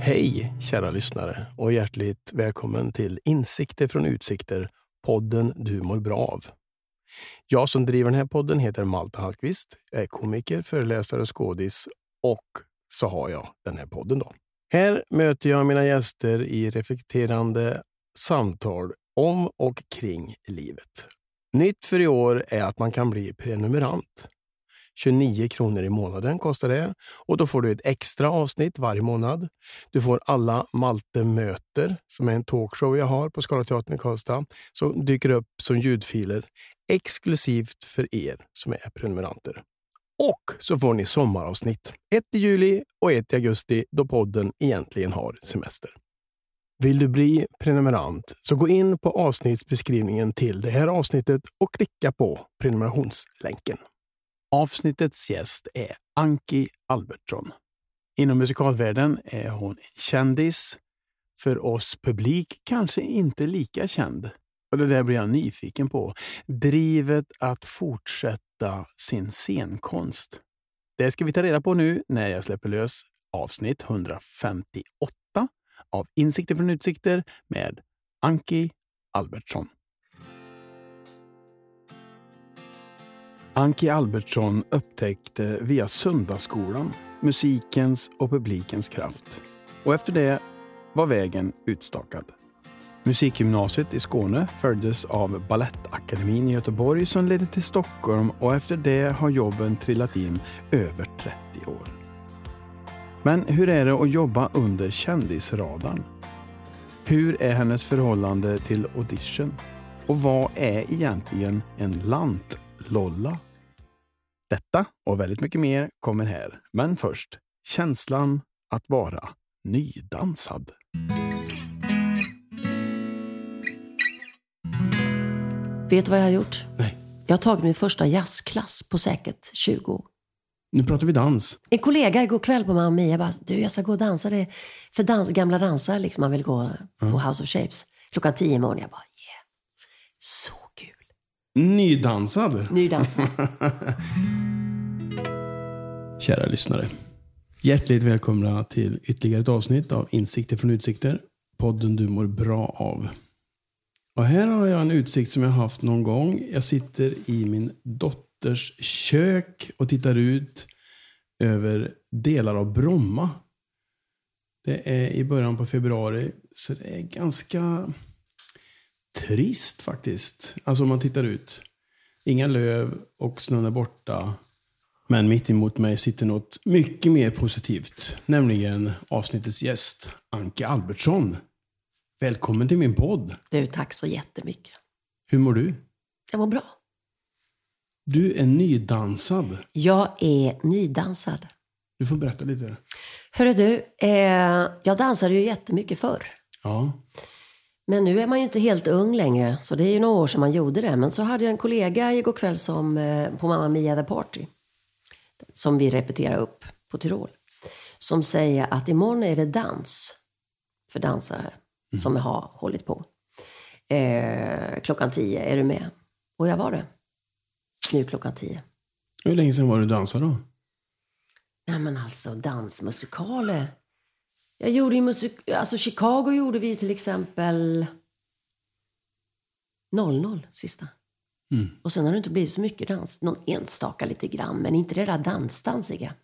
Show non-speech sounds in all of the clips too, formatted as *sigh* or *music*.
Hej kära lyssnare och hjärtligt välkommen till Insikter från utsikter, podden du mår bra av. Jag som driver den här podden heter Malte Hallqvist. Är komiker, föreläsare och skådis och så har jag den här podden. då. Här möter jag mina gäster i reflekterande samtal om och kring livet. Nytt för i år är att man kan bli prenumerant. 29 kronor i månaden kostar det och då får du ett extra avsnitt varje månad. Du får alla Malte möter, som är en talkshow jag har på Scalateatern i Karlstad, som dyker upp som ljudfiler exklusivt för er som är prenumeranter. Och så får ni sommaravsnitt. Ett i juli och ett i augusti då podden egentligen har semester. Vill du bli prenumerant så gå in på avsnittsbeskrivningen till det här avsnittet och klicka på prenumerationslänken. Avsnittets gäst är Anki Albertsson. Inom musikalvärlden är hon kändis. För oss publik kanske inte lika känd. Och det där blir jag nyfiken på. Drivet att fortsätta sin scenkonst. Det ska vi ta reda på nu när jag släpper lös avsnitt 158 av Insikter från utsikter med Anki Albertsson. Anki Albertsson upptäckte via söndagsskolan musikens och publikens kraft. Och efter det var vägen utstakad. Musikgymnasiet i Skåne följdes av Balettakademin i Göteborg som ledde till Stockholm och efter det har jobben trillat in över 30 år. Men hur är det att jobba under kändisradarn? Hur är hennes förhållande till audition? Och vad är egentligen en lantlolla? Detta och väldigt mycket mer kommer här. Men först, känslan att vara nydansad. Vet du vad jag har gjort? Nej. Jag har tagit min första jazzklass på säkert 20 år. Nu pratar vi dans. En kollega igår kväll på Mamma Mia bara, du jag ska gå och dansa. Det för dans, gamla dansare liksom, man vill gå på House of Shapes. Klockan 10 imorgon. Jag bara, yeah. Så kul. Nydansad. Ny dansa. *laughs* Kära lyssnare. Hjärtligt välkomna till ytterligare ett avsnitt av Insikter från utsikter. Podden du mår bra av. Och här har jag en utsikt som jag haft någon gång. Jag sitter i min dotters kök och tittar ut över delar av Bromma. Det är i början på februari, så det är ganska trist faktiskt. Alltså om man tittar ut. Inga löv och snön är borta. Men mitt emot mig sitter något mycket mer positivt. Nämligen avsnittets gäst, Anke Albertsson. Välkommen till min podd. Du, tack så jättemycket. Hur mår du? Jag mår bra. Du är nydansad. Jag är nydansad. Du får berätta lite. Hörru du, eh, jag dansade ju jättemycket förr. Ja. Men nu är man ju inte helt ung längre, så det är ju några år sedan man gjorde det. Men så hade jag en kollega igår kväll som, eh, på Mamma Mia The Party, som vi repeterar upp på Tyrol, som säger att imorgon är det dans för dansare som jag har hållit på. Eh, klockan tio, är du med? Och jag var det. Nu klockan tio. Hur länge sedan var du dansade då? Nej men alltså dansmusikaler. Jag gjorde ju musik... Alltså Chicago gjorde vi ju till exempel 00 sista. Och sen har det inte blivit så mycket dans. Någon enstaka lite grann, men inte det där dansdansiga.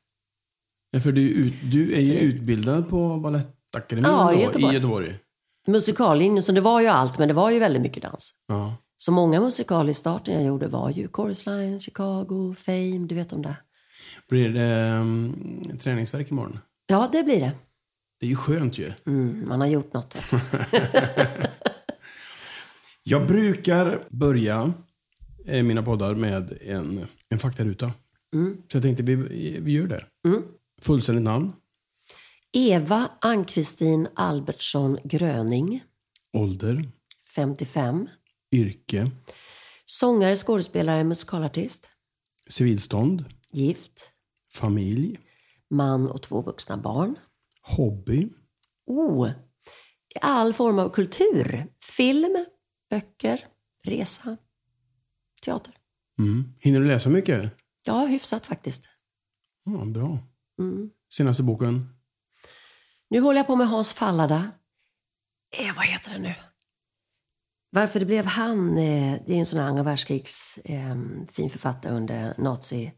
Ja, för du, ut, du är ju utbildad på Balettakademin Ja, i då, Göteborg. i Göteborg. Musikallinjen, så det var ju allt, men det var ju väldigt mycket dans. Ja. Så många starten jag gjorde var ju Chorus Line, Chicago, Fame, du vet om det. Blir det um, träningsverk imorgon? Ja, det blir det. Det är ju skönt ju. Mm, man har gjort något. *laughs* Jag brukar börja eh, mina poddar med en, en faktaruta. Så jag tänkte vi, vi gör det. Fullständigt namn, Eva Ann-Kristin Albertsson Gröning, ålder, 55. Yrke, Sångare, skådespelare, musikalartist. civilstånd, Gift. familj, Man och två vuxna barn. hobby, Oh, all form av kultur. Film, böcker, resa, teater. Mm. Hinner du läsa mycket? Ja, hyfsat faktiskt. Ja, bra. Mm. Senaste boken? Nu håller jag på med Hans Fallada. Eh, vad heter det nu? Varför det blev han, eh, det är en sån här andra världskrigs eh, fin författare under nazi...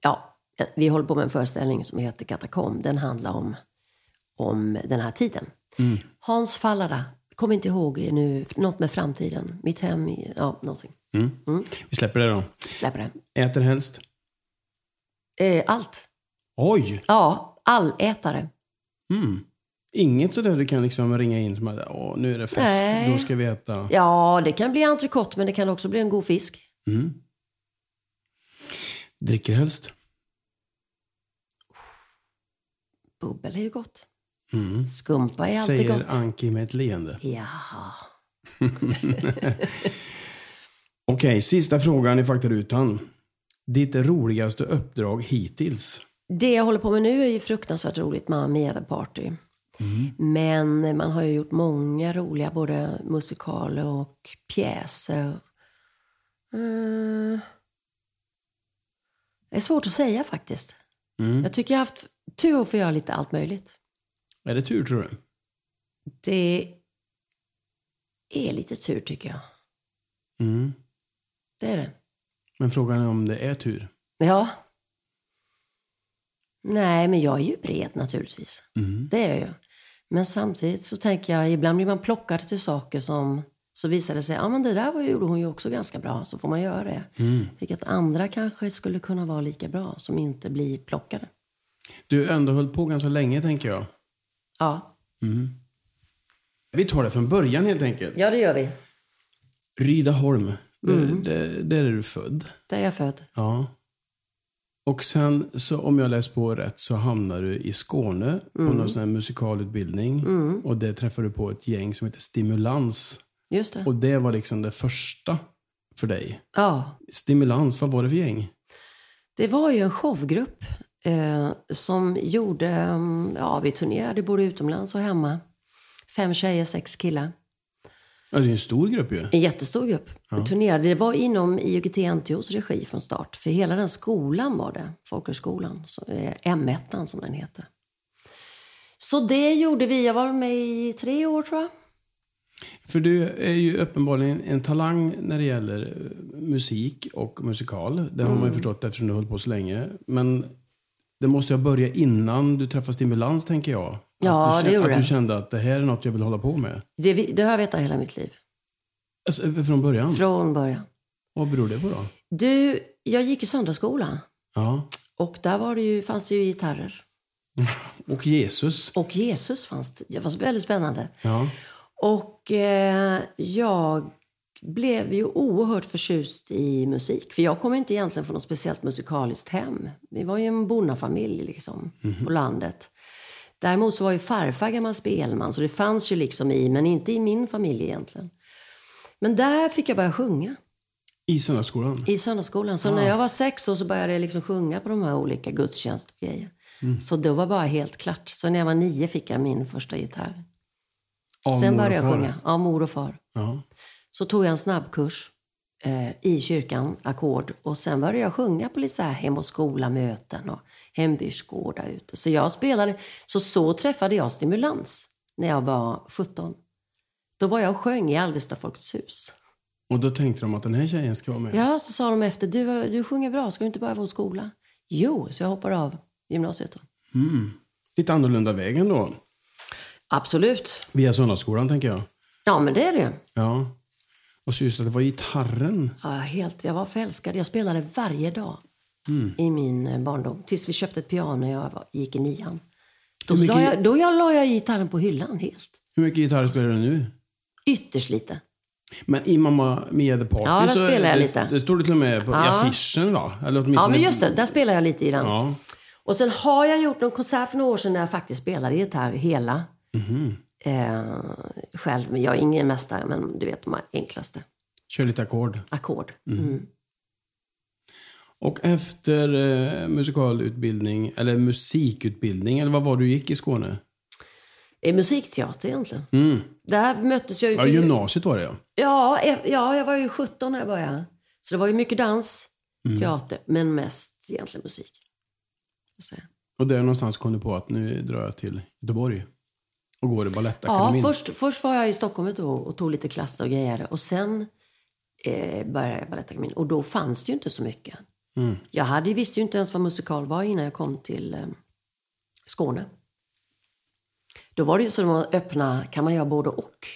Ja, vi håller på med en föreställning som heter Katakom. Den handlar om, om den här tiden. Mm. Hans Fallada, kommer inte ihåg nu, något med framtiden. Mitt hem, ja, någonting. Mm. Vi släpper det då. Släpper det. Äter helst? Eh, allt. Oj! Ja, allätare. Mm. Inget sådär du kan liksom ringa in som att Åh, nu är det fest, Nej. då ska vi äta. Ja, det kan bli entrecote, men det kan också bli en god fisk. Mm. Dricker helst? Bubbel är ju gott. Mm. Skumpa är alltid Säger gott. Anki med ett leende. Jaha. *laughs* Okej, sista frågan i faktarutan. Ditt roligaste uppdrag hittills? Det jag håller på med nu är ju fruktansvärt roligt, Mamma Mia The Party. Men man har ju gjort många roliga, både musikaler och pjäser. Mm. Det är svårt att säga faktiskt. Jag tycker jag har haft tur att få göra lite allt möjligt. Är det tur tror du? Det är lite tur tycker jag. Mm. Det är det. Men frågan är om det är tur. Ja. Nej, men jag är ju bred naturligtvis. Det är jag ju. Men samtidigt så tänker jag, ibland blir man plockad till saker som så visar det sig, ja men det där var, gjorde hon ju också ganska bra, så får man göra det. Tycker att andra kanske skulle kunna vara lika bra, som inte blir plockade. Du ändå höll på ganska länge tänker jag. Ja, Vi tar det från början helt enkelt. ja det gör vi. Rydaholm, där, där, där är du född. Där är jag född. Ja. Och sen, så om jag läst på rätt, så hamnar du i Skåne på någon sån här musikalutbildning. Och där träffar du på ett gäng som heter Stimulans. Just det. Och det var liksom det första för dig. Ja, Stimulans, vad var det för gäng? det var ju en showgrupp eh, som gjorde, mm, ja vi turnerade både utomlands och hemma. Fem tjejer, sex killar. Ja, det är en stor grupp ju. En jättestor grupp. Vi turnerade. Det var inom IOGT-NTOs regi från start. För hela den skolan var det. Folkhögskolan. eh, M1 som den heter. Så det gjorde vi. Jag var med i tre år tror jag. För du är ju uppenbarligen en talang när det gäller eh, musik och musikal. Det har man ju förstått eftersom du har hållit på så länge. Men det måste ju ha börjat innan du träffade Stimulans, tänker jag. Ja, att du, det gjorde Att du kände att det här är något jag vill hålla på med. Det, det har jag vetat hela mitt liv. Alltså, från början? Från början. Vad beror det på då? Du, jag gick i söndagsskola. Ja. Och där var det ju, fanns det ju gitarrer. *laughs* Och Jesus. Och Jesus fanns det. Det var väldigt spännande. Ja. Och eh, jag blev ju oerhört förtjust i musik. För jag kom inte egentligen från något speciellt musikaliskt hem. Vi var ju en bonnafamilj liksom, på landet. Däremot så var ju farfar gammal spelman, så det fanns ju liksom i, men inte i min familj egentligen. Men där fick jag börja sjunga I söndagsskolan. i söndagsskolan. Så när jag var sex år så började jag liksom sjunga på de här olika gudstjänster och grejer. Så då var bara helt klart. Så när jag var nio fick jag min första gitarr. Av Sen började jag sjunga. Ja, mor och far. Ja. Så tog jag en snabbkurs eh, i kyrkan, ackord. Och sen började jag sjunga på lite så här hem och skola-möten och hembygdsgårdar ute. Så jag spelade. Så så träffade jag Stimulans när jag var 17. Då var jag och sjöng i Alvesta Folkets hus. Och då tänkte de att den här tjejen ska vara med. Ja, så sa de efter, du, du sjunger bra, ska du inte börja på skola? Jo, så jag hoppade av gymnasiet då. Lite annorlunda väg ändå. Absolut. Via söndagsskolan, tänker jag. Ja, men det är det. Ja. Och så just att det var gitarren. Ja, helt. Jag var förälskad. Jag spelade varje dag i min eh, barndom. Tills vi köpte ett piano när jag var, gick i nian. Då, mycket- la jag, då jag, la jag gitarren på hyllan helt. Hur mycket gitarr spelar du nu? Ytterst lite. Men i Mamma Mia The Party Ja, så spelar jag det, lite. Det står det till och med på Ja. affischen va? Eller Ja, men just det. Där spelar jag lite i den. Ja. Och sen har jag gjort någon konsert för några år sedan när jag faktiskt spelade gitarr hela. Eh, själv. Jag är ingen mästare, men du vet de enklaste. Kör lite ackord. Ackord. Mm. Och efter eh, musikalutbildning, eller musikutbildning, eller vad var du gick i Skåne? Eh, musikteater egentligen. Mm. Där möttes jag ju... Ja, gymnasiet var det ja. Ja, e- ja, jag var ju 17 när jag började. Så det var ju mycket dans, Mm. teater, men mest egentligen musik. Så. Och där någonstans kom du på att nu drar jag till Göteborg och går i Ja, Balettakademin. först, först var jag i Stockholm ett år och tog lite klasser och grejer. Och sen eh, började jag Balettakademin. Och då fanns det ju inte så mycket. Mm. Jag hade, visste ju inte ens vad musikal var innan jag kom till eh, Skåne. Då var det ju så att öppna, kan man göra både och.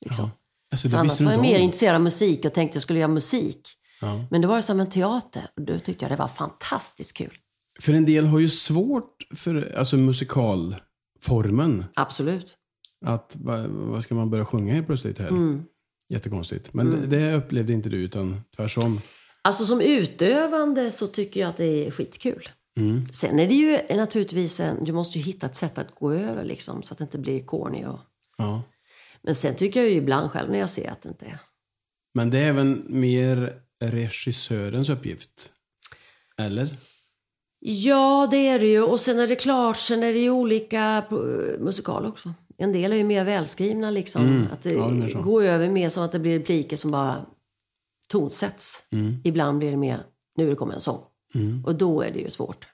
Liksom. Alltså, annars var jag mer om. intresserad av musik och tänkte jag skulle göra musik. Ja. Men det var som en teater. Och då tyckte jag det var fantastiskt kul. För en del har ju svårt för alltså, musikalformen. Absolut. Att, vad, vad ska man börja sjunga helt plötsligt här? Mm. Jättekonstigt. Men det, det upplevde inte du, utan tvärtom. Alltså som utövande så tycker jag att det är skitkul. Mm. Sen är det ju naturligtvis en, du måste ju hitta ett sätt att gå över liksom så att det inte blir corny. Och, Ja. men sen tycker jag ju ibland själv när jag ser att det inte är. Men det är även mer regissörens uppgift? Eller? Ja, det är det ju. Och sen är det klart, sen är det ju olika eh, musikaler också. En del är ju mer välskrivna liksom. Att det Mm. Ja, det går över mer som att det blir repliker som bara tonsätts. Mm. Ibland blir det mer, nu kommer en sång. Och då är det ju svårt.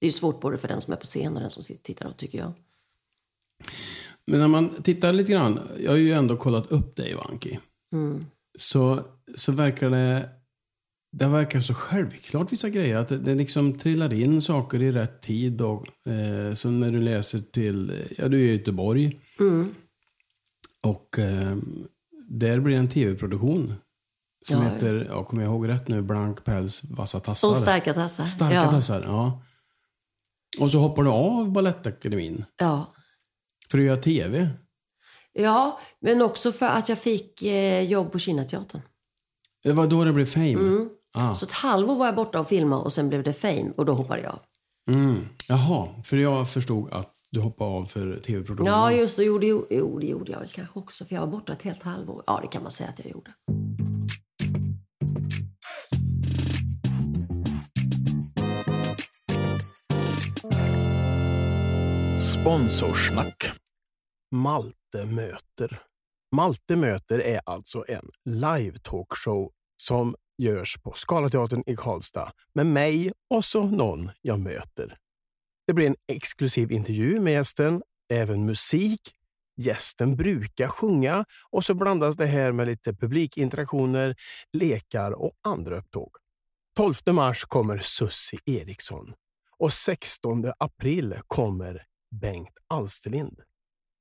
Det är ju svårt både för den som är på scen och den som sitter och tittar, tycker jag. Men när man tittar lite grann, jag har ju ändå kollat upp dig Vanki. Mm. Så, så verkar det, det verkar så självklart vissa grejer. Att det, det liksom trillar in saker i rätt tid. Och, eh, som när du läser till, ja du är i Göteborg. Mm. Och eh, där blir en tv-produktion. Som Ja, heter, ja, kommer jag ihåg rätt nu, Blank päls, vassa tassar. Och starka tassar. Starka ja. tassar, ja. Och så hoppar du av Balettakademin Ja. för att göra tv. ja, men också för att jag fick eh, jobb på Kinateatern. Det var då det blev fame. Mm. Ah. Så ett halvår var jag borta och filmade och sen blev det fame och då hoppade jag av. Mm. Jaha, för jag förstod att du hoppade av för tv-produktionen. Ja, just det. Jo, det, jo, jo, det gjorde jag väl kanske också. För jag var borta ett helt halvår. Ja, det kan man säga att jag gjorde. Sponsorsnack. Malte möter. Malte möter är alltså en live-talkshow som görs på Scalateatern i Karlstad med mig och så någon jag möter. Det blir en exklusiv intervju med gästen, även musik. Gästen brukar sjunga och så blandas det här med lite publikinteraktioner, lekar och andra upptåg. 12 mars kommer Sussi Eriksson och 16 april kommer Bengt Alsterlind.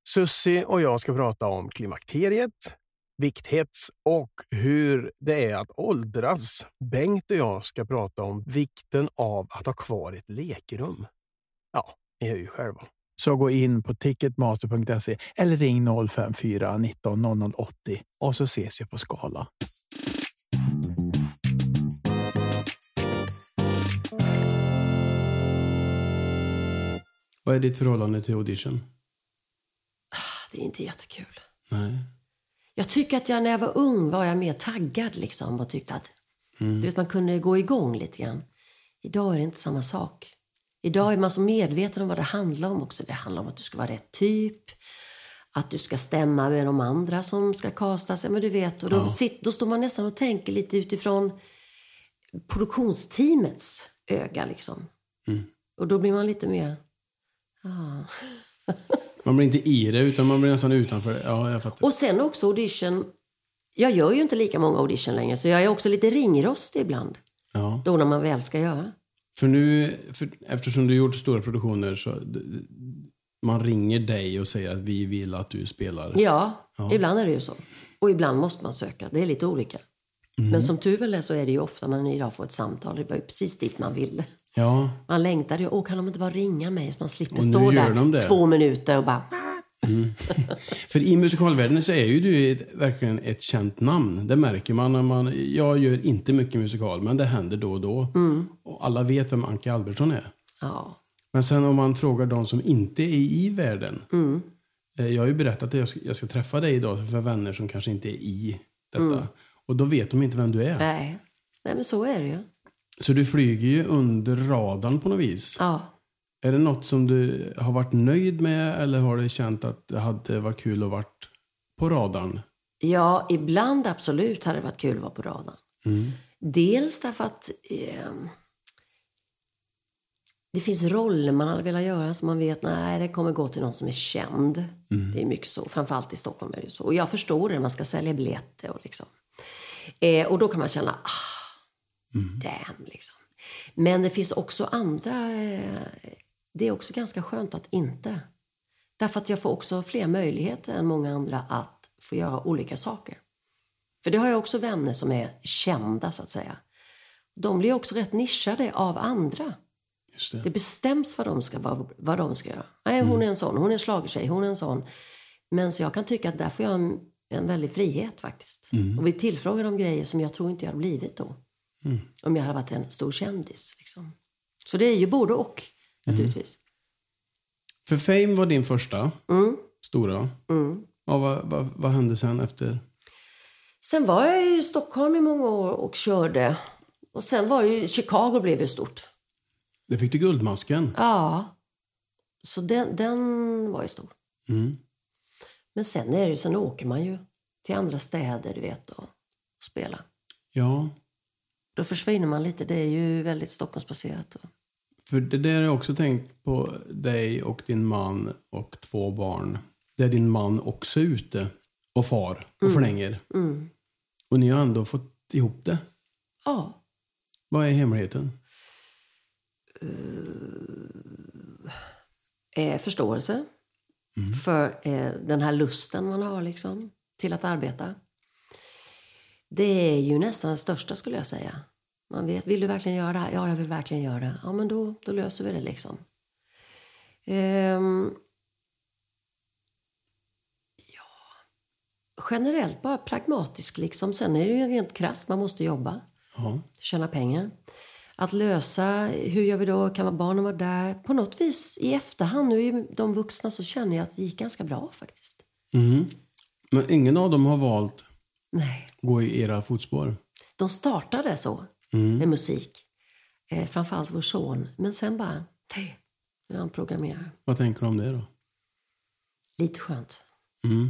Sussi och jag ska prata om klimakteriet, vikthets och hur det är att åldras. Bengt och jag ska prata om vikten av att ha kvar ett lekrum. Ja, ni hör ju själva. Så gå in på ticketmaster.se eller ring 054 19 00 80 och så ses vi på Skala. Vad är ditt förhållande till audition? Det är inte jättekul. Nej. Jag tycker att jag när jag var ung var jag mer taggad liksom och tyckte att du vet, man kunde gå igång lite grann. Idag är det inte samma sak. Idag är man så medveten om vad det handlar om också. Det handlar om att du ska vara rätt typ. Att du ska stämma med de andra som ska kastas. Ja, men du vet, och då, sitter, då står man nästan och tänker lite utifrån produktionsteamets öga. Liksom. Och då blir man lite mer... Ah. Man blir inte i det, utan man blir nästan utanför det. Ja, jag fattar. Och sen också audition. Jag gör ju inte lika många audition längre, så jag är också lite ringrostig ibland. Ja. Då när man väl ska göra. För nu, för, eftersom du gjort stora produktioner, så man ringer dig och säger att vi vill att du spelar. Ja, ibland är det ju så. Och ibland måste man söka. Det är lite olika. Men som tur väl är så är det ju ofta man idag får ett samtal. Det var ju precis dit man ville. Ja, Man längtade ju. Åh, kan de inte bara ringa mig så man slipper stå där de två minuter och bara... *laughs* för i musikalvärlden så är ju du verkligen ett känt namn. Det märker man när man... Jag gör inte mycket musikal, men det händer då och då. Och alla vet vem Anke Albertsson är. Ja. Men sen om man frågar de som inte är i världen. Eh, Jag har ju berättat att jag ska, jag ska träffa dig idag för vänner som kanske inte är i detta. Och då vet de inte vem du är. Nej. Nej, men så är det ju. Så du flyger ju under radarn på något vis. Ja. Är det något som du har varit nöjd med eller har du känt att det hade varit kul att varit på radarn? Ja, ibland absolut hade det varit kul att vara på radarn. Dels därför att eh, det finns roller man hade velat göra som man vet nej det kommer gå till någon som är känd. Det är mycket så, framförallt i Stockholm är det så. Och jag förstår det, man ska sälja biljetter och liksom. Eh, och då kan man känna, ah, damn liksom. Men det finns också andra, eh, det är också ganska skönt att inte. Därför att jag får också fler möjligheter än många andra att få göra olika saker. För det har jag också vänner som är kända så att säga. De blir också rätt nischade av andra. Det. Det bestäms vad de ska, vad, vad de ska göra. Nej, hon är en sån, hon är en schlagertjej, hon är en sån. Men så jag kan tycka att där får jag en, en väldig frihet faktiskt. Och bli tillfrågad om grejer som jag tror inte jag hade blivit då. Om jag hade varit en stor kändis. Liksom. Så det är ju både och naturligtvis. För Fame var din första Mm. stora. Ja, vad, vad, vad hände sen efter? Sen var jag i Stockholm i många år och körde. Och sen var det ju, Chicago blev ju stort. Det fick du Guldmasken. Ja. Så den, den var ju stor. Men sen är det sen åker man ju till andra städer, du vet, och, och spela. Ja, Då försvinner man lite. Det är ju väldigt Stockholmsbaserat. Och, för det där har jag också tänkt på dig och din man och två barn. Där din man också är ute och far och förlänger. Och ni har ändå fått ihop det. ja. Vad är hemligheten? Eh, förståelse för eh, den här lusten man har liksom, till att arbeta. Det är ju nästan det största skulle jag säga. Man vet, vill du verkligen göra det här? Ja, jag vill verkligen göra det. Ja, men då, då löser vi det liksom. Ehm, ja, generellt bara pragmatisk liksom. Sen är det ju rent krasst, man måste jobba Ja. tjäna pengar. Att lösa, hur gör vi då? Kan barnen vara där? På något vis i efterhand, nu är de vuxna, så känner jag att det gick ganska bra faktiskt. Mm. Men ingen av dem har valt Nej. att gå i era fotspår? De startade så, med musik. Eh, framförallt vår son. Men sen bara, nej, nu är han programmerare. Vad tänker du om det då? Lite skönt. Mm.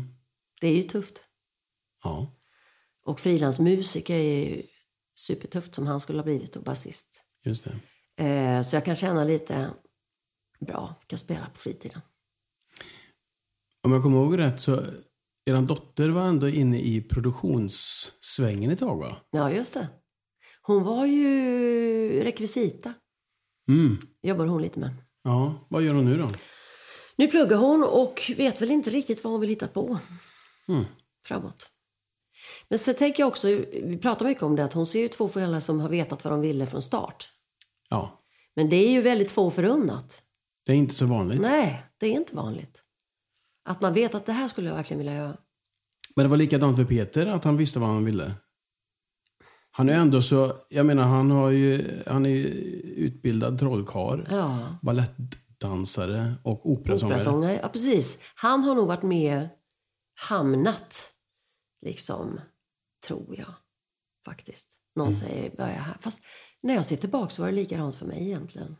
Det är ju tufft. Ja. Och frilansmusiker är ju supertufft som han skulle ha blivit och basist. Just det. Eh, så jag kan känna lite, bra, kan spela på fritiden. Om jag kommer ihåg rätt så er dotter var ändå inne i produktionssvängen ett tag va? Ja, just det. Hon var ju rekvisita. Mm. jobbar hon lite med. Ja, vad gör hon nu då? Nu pluggar hon och vet väl inte riktigt vad hon vill hitta på Mm. framåt. Men sen tänker jag också, vi pratar mycket om det, att hon ser ju två föräldrar som har vetat vad de ville från start. Ja, Men det är ju väldigt få förunnat. det är inte så vanligt. Nej, det är inte vanligt. Att man vet att det här skulle jag verkligen vilja göra. Men det var likadant för Peter, att han visste vad han ville. Han är ändå så, jag menar han har ju, han är utbildad trollkarl, Ja. balettdansare och operasångare. Operasångare, ja precis. Han har nog varit mer hamnat, liksom, tror jag. Faktiskt. Någon Mm. säger börja här. Fast när jag ser tillbaka så var det likadant för mig egentligen.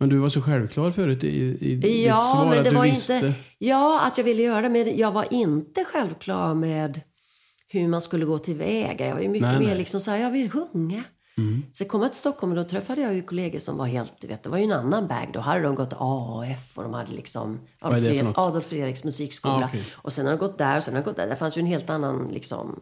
Men du var så självklar förut i, i ditt Ja, svar men att det du var visste. inte... Ja, att jag ville göra det. Men jag var inte självklar med hur man skulle gå tillväga. Jag var ju mycket Nej, mer nej. liksom så här, jag vill sjunga. Så kom jag till Stockholm och då träffade jag ju kollegor som var helt, vet, det var ju en annan bag. Då hade de gått AF och de hade liksom Adolf, Fred-? Adolf Fredriks musikskola. Ah, okej. Och sen har de gått där och sen har de gått där. Det fanns ju en helt annan liksom,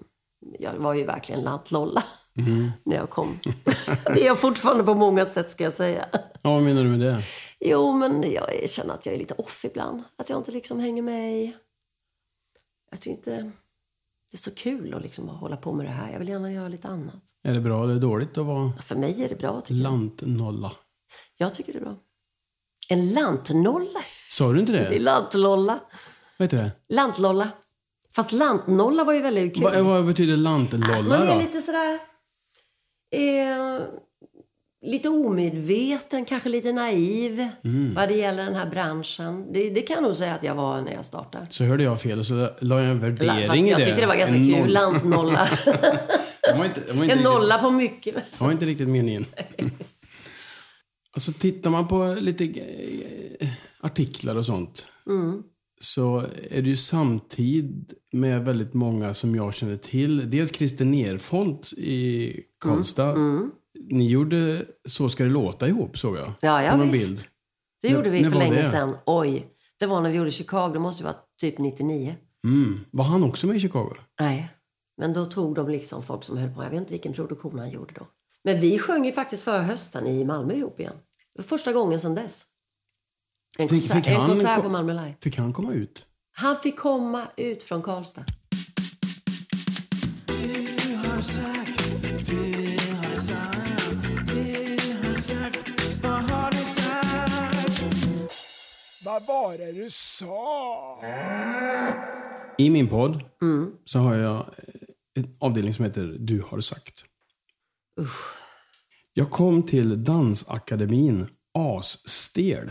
jag var ju verkligen lantlolla Mhm. *laughs* när jag kom. *laughs* det är jag fortfarande på många sätt ska jag säga. Ja, vad menar du med det? Jo, men jag känner att jag är lite off ibland. Att jag inte liksom hänger med i... Jag tycker inte det är så kul att liksom hålla på med det här. Jag vill gärna göra lite annat. Är det bra eller dåligt att vara För mig är det bra, tycker jag. lantnolla? Jag tycker det är bra. En lantnolla. Sa du inte Det *laughs* lantlolla. Vad heter det? Lantlolla. Fast lantnolla var ju väldigt kul. Vad, vad betyder lantlolla man är då? lite sådär... Eh, lite omedveten, kanske lite naiv Mm. vad det gäller den här branschen. Det, det kan jag nog säga att jag var när jag startade. Så hörde jag fel och så la jag en värdering Fast i jag det. tyckte det var ganska En kul. noll- Lantnolla. *laughs* Det var inte, det var inte en riktigt- nolla på mycket. Det var inte riktigt meningen. *laughs* Alltså tittar man på lite eh, artiklar och sånt. Mm. så är det ju samtid med väldigt många som jag känner till. Dels Christer Nerfont i Karlstad. Mm. Ni gjorde Så ska det låta ihop såg jag. Ja, ja på någon visst. bild. Det gjorde vi när för länge det? sedan. Oj, det var när vi gjorde Chicago. Det måste ju vara typ 99. Mm. Var han också med i Chicago? Nej, men då tog de liksom folk som höll på. Jag vet inte vilken produktion han gjorde då. Men vi sjöng ju faktiskt förra hösten i Malmö ihop igen. Första gången sedan dess. En Fick- konsert, fick en konsert på Malmö Live. Fick han komma ut? Han fick komma ut från Karlstad. Vad var det du sa? I min podd så har jag en avdelning som heter Du har sagt. Jag kom till Dansakademin asstel.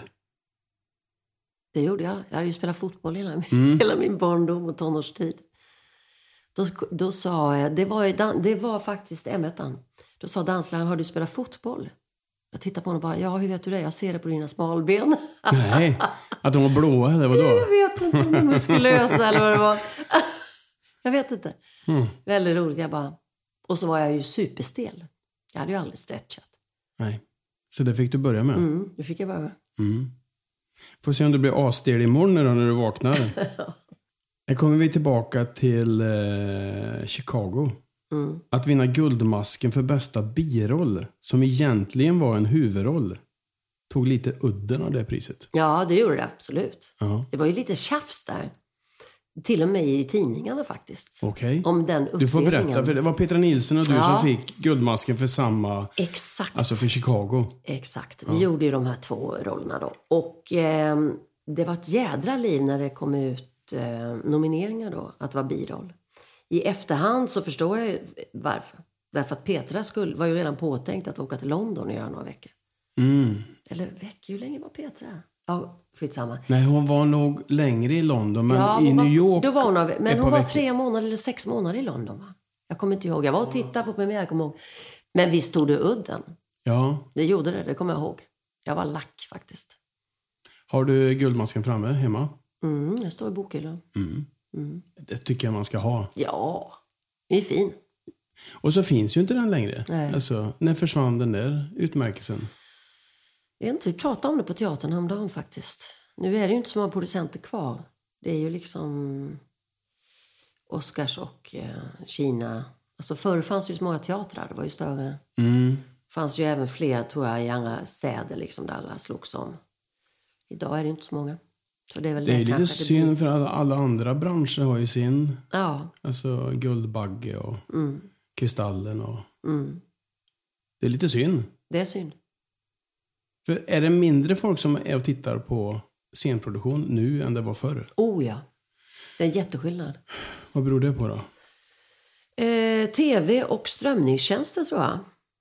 Det gjorde jag. Jag hade ju spelat fotboll hela, min- Mm. hela min barndom och tonårstid. Då, då sa jag, det var, i det var faktiskt M1. Då sa dansläraren, har du spelat fotboll? Jag tittade på honom och bara, ja hur vet du det? Jag ser det på dina smalben. Nej, *laughs* att de var blåa eller vadå? Jag vet inte de är muskulösa eller vad det var. *laughs* Jag vet inte. Mm. Väldigt roligt. Jag bara... Och så var jag ju superstel. Jag hade ju aldrig stretchat. Nej. Så det fick du börja med. Mm, det fick jag bara. Får se om du blir asstel imorgon då när du vaknar. *laughs* Här kommer vi tillbaka till eh, Chicago. Mm. Att vinna Guldmasken för bästa biroll, som egentligen var en huvudroll, tog lite udden av det priset. Ja, det gjorde det absolut. Ja, Det var ju lite tjafs där. Till och med i tidningarna faktiskt. okej. Om den. Du får berätta, för det var Petra Nilsson och du Ja. som fick Guldmasken för samma, Exakt. alltså för Chicago. Exakt. Vi gjorde ju de här två rollerna då. Och ehm, det var ett jädra liv när det kom ut eh, nomineringar då, att vara biroll. I efterhand så förstår jag varför. Därför att Petra skulle, var ju redan påtänkt att åka till London och göra några veckor. Mm. Eller veckor, hur länge var Petra? Ja, skitsamma. Nej, hon var nog längre i London, men ja, i hon New var, York Då var hon, av- men hon var veckor. tre månader eller sex månader i London va? Jag kommer inte ihåg. Jag var och tittade på premiär, jag kommer ihåg. Men visst tog det udden. Ja. Det gjorde det, det kommer jag ihåg. Jag var lack faktiskt. Har du Guldmasken framme hemma? Mm, det står i bokhyllan. Det tycker jag man ska ha. Ja, det är fin. Och så finns ju inte den längre. Nej. Alltså, när försvann den där utmärkelsen? Jag vet inte, vi pratade om det på teatern häromdagen faktiskt. Nu är det ju inte så många producenter kvar. Det är ju liksom Oscars och eh, Kina. Alltså förr fanns det ju så många teatrar, det var ju större. Mm. fanns ju även fler tror jag i andra städer liksom där alla slogs om. Idag är det inte så många. Så det är väl Det är lite det blir- synd för alla, alla andra branscher har ju sin. Ja, Alltså Guldbagge och mm, Kristallen. Och... mm. Det är lite synd. det är synd. För är det mindre folk som är och tittar på scenproduktion nu än det var förr? Oh ja, det är en jätteskillnad. Vad beror det på då? Eh, Tv och strömningstjänster tror jag.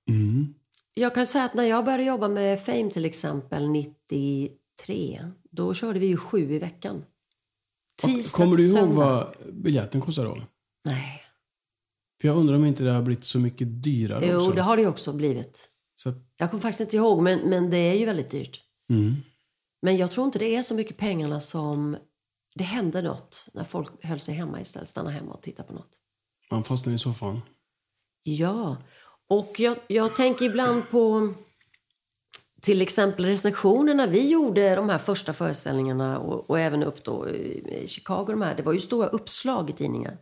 Mm. Jag kan säga att när jag började jobba med Fame till exempel 93, då körde vi ju sju i veckan. Tisdag Kommer du ihåg vad biljetten kostar då? Nej. För jag undrar om inte det har blivit så mycket dyrare Jo, också. det har det ju också blivit. Så att, Jag kommer faktiskt inte ihåg, men, men det är ju väldigt dyrt. mm. Men jag tror inte det är så mycket pengarna som... Det händer något när folk höll sig hemma istället. Stanna hemma och titta på något. Man fastnar i soffan. Ja, och jag, jag tänker ibland på till exempel recensionerna vi gjorde de här första föreställningarna och, och även upp då i Chicago. De här, det var ju stora uppslag i tidningar.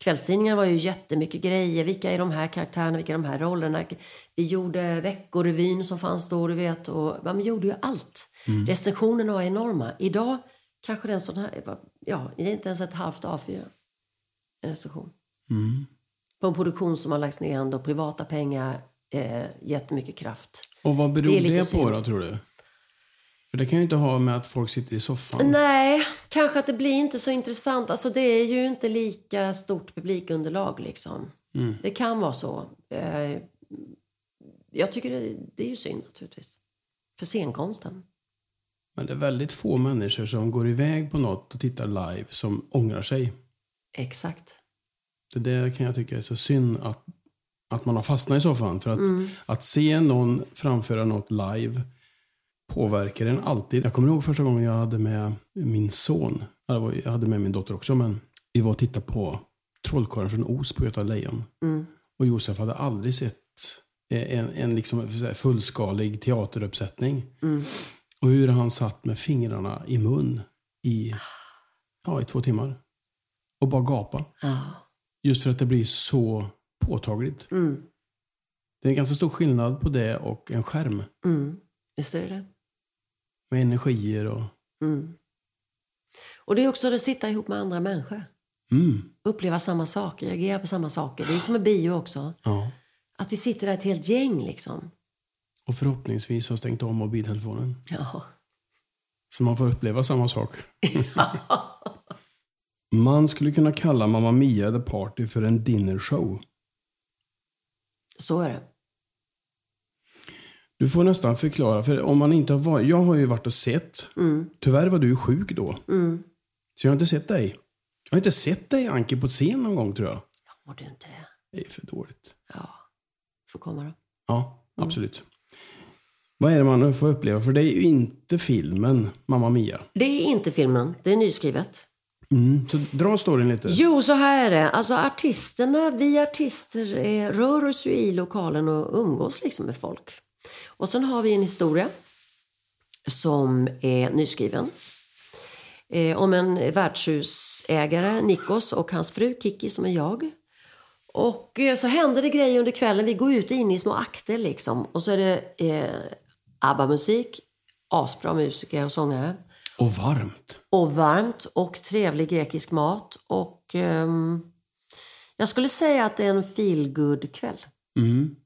Kvällstidningarna var ju jättemycket grejer. Vilka är de här karaktärerna? Vilka är de här rollerna? Vi gjorde Veckorevyn som fanns då, du vet. Och, vi gjorde ju allt. Recensionerna var enorma. Idag kanske det är en sån här... Ja, det är inte ens ett halvt A4. En recension Mm. på en produktion som har lagts ner ändå privata pengar, eh, jättemycket kraft. Och vad beror Det det, på synd. då, tror du? För det kan ju inte ha med att folk sitter i soffan. Nej, kanske att det blir inte så intressant. Alltså det är ju inte lika stort publikunderlag liksom. Det kan vara så. Eh, jag tycker det, det är ju synd naturligtvis. För scenkonsten. Men det är väldigt få människor som går iväg på något och tittar live som ångrar sig. Exakt. Det där kan jag tycka är så synd att, att man har fastnat i soffan. För att, Mm. att se någon framföra något live påverkar en alltid. Jag kommer ihåg första gången jag hade med min son. Jag, hade med min dotter också, men vi var och tittade på Trollkarlen från Oz på Göta Lejon. Och Josef hade aldrig sett en, en liksom fullskalig teateruppsättning. Och hur han satt med fingrarna i mun i, ja, i två timmar. Och bara gapa. Ja. Just för att det blir så påtagligt. Mm. Det är en ganska stor skillnad på det och en skärm. Mm. Visst är det det? Med energier och... Mm. Och det är också att sitta ihop med andra människor. Mm, Uppleva samma saker, reagera på samma saker. Det är som med bio också. ja. Att vi sitter där ett helt gäng liksom. Och förhoppningsvis har stängt av mobiltelefonen. Ja. Så man får uppleva samma sak. man skulle kunna kalla Mamma Mia The Party för en dinner show. Så är det. Du får nästan förklara, för om man inte har varit... Jag har ju varit och sett. Tyvärr var du sjuk då. Så jag har inte sett dig. Jag har inte sett dig, Anki, på scen någon gång tror jag. Mår du inte det? Det är för dåligt. Ja. Får komma då. Ja, absolut. Vad är det man får uppleva? För det är ju inte filmen Mamma Mia. Det är inte filmen, det är nyskrivet. Mm. Så dra storyn lite. Jo, så här är det. Alltså artisterna, vi artister är, rör oss ju i lokalen och umgås liksom med folk. Och sen har vi en historia som är nyskriven. Eh, om en värdshusägare, Nikos, och hans fru Kiki som är jag. Och eh, så händer det grejer under kvällen. Vi går ut in i små akter liksom. Och så är det eh, ABBA-musik, asbra musiker och sångare. Och varmt. Och varmt och trevlig grekisk mat. Och ehm, jag skulle säga att det är en feel kväll Mm.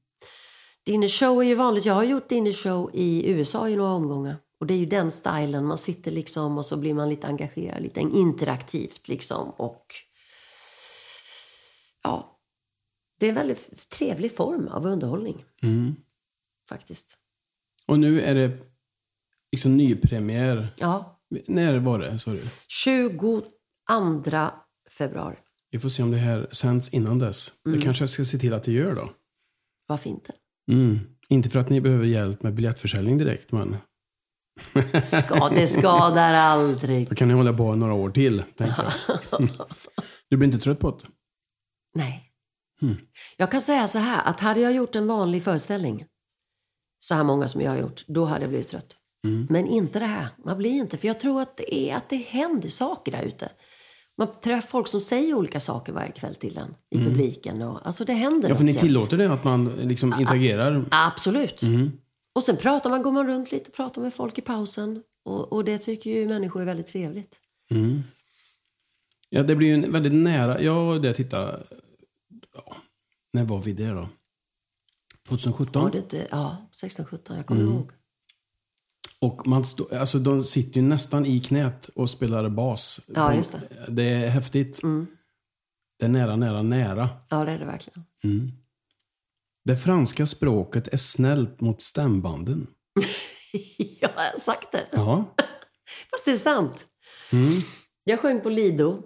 Dinnershow är ju vanligt. Jag har gjort dinnershow i USA i några omgångar. Och det är ju den stilen. Man sitter liksom och så blir man lite engagerad, lite interaktivt liksom. Och ja, det är en väldigt trevlig form av underhållning. Mm. Faktiskt. Och nu är det liksom nypremiär. Ja, När var det, sa du? 22 februari. Vi får se om det här sänds innan dess. Det kanske jag ska se till att det gör då. Vad fint det Mm. Inte för att ni behöver hjälp med biljettförsäljning direkt, men Ska, det skadar aldrig. då kan ni hålla på några år till, tänker jag. *laughs* Du blir inte trött på det? Nej. Jag kan säga så här, att hade jag gjort en vanlig föreställning, så här många som jag har gjort, då hade jag blivit trött. Men inte det här. Man blir inte, för jag tror att det, är, att det händer saker där ute. Man träffar folk som säger olika saker varje kväll till en i publiken. Och, alltså det händer Ja, för ni jämt. tillåter det, att man liksom interagerar? Absolut. Och sen pratar man, går man runt lite och pratar med folk i pausen. Och, och det tycker ju människor är väldigt trevligt. Ja, det blir ju en väldigt nära. Jag var där och tittade. Ja, när var vi där då? 2017? Var det ja, 16-17, jag kommer ihåg. Och man stå, alltså, de sitter ju nästan i knät och spelar bas. Ja, just det. Det är häftigt. Det är nära, nära, nära. Ja, det är det verkligen. Det franska språket är snällt mot stämbanden. *laughs* jag har sagt det. Ja. *laughs* Fast det är sant. Jag sjöng på Lido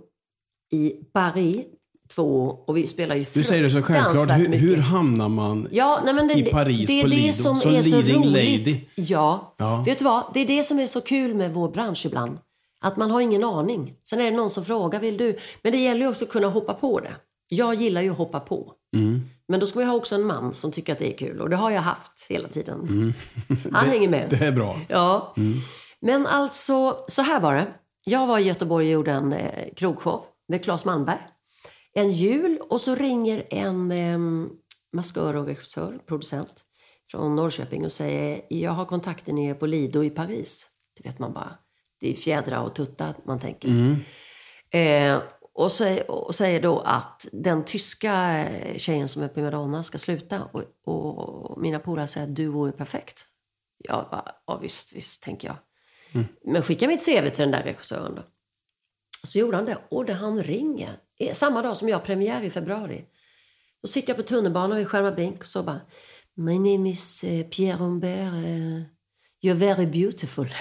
i Paris två och vi spelar ju Du säger det så självklart. Hur, hur hamnar man Ja, nej, det, i Paris det är på det Lido som, som är så leading roligt. lady? Ja. Ja. Vet du vad? Det är det som är så kul med vår bransch ibland. Att man har ingen aning. Sen är det någon som frågar, vill du? Men det gäller ju också att kunna hoppa på det. Jag gillar ju att hoppa på. Mm. Men då ska vi ha också en man som tycker att det är kul. Och det har jag haft hela tiden. Han *laughs* hänger med. Mm. Det är bra. Ja. Men alltså, så här var det. Jag var i Göteborg och gjorde en eh, krogshow med Claes Malmberg. En jul och så ringer en eh, maskör och regissör, producent från Norrköping och säger jag har kontakter nere på Lido i Paris. Det vet man bara. Det är fjädrar och tuttar man tänker. Eh, och, säger, och säger då att den tyska eh, tjejen som är primadonna ska sluta. Och, och mina polare säger att du vore perfekt. Jag bara, ja visst, visst, tänker jag. Men skicka mitt CV till den där regissören då. Så gjorde han det. Och det han ringer, eh, samma dag som jag har premiär i februari. Då sitter jag på tunnelbanan vid Skärmarbrink och så bara My name is eh, Pierre Humbert. eh, you're very beautiful. *laughs*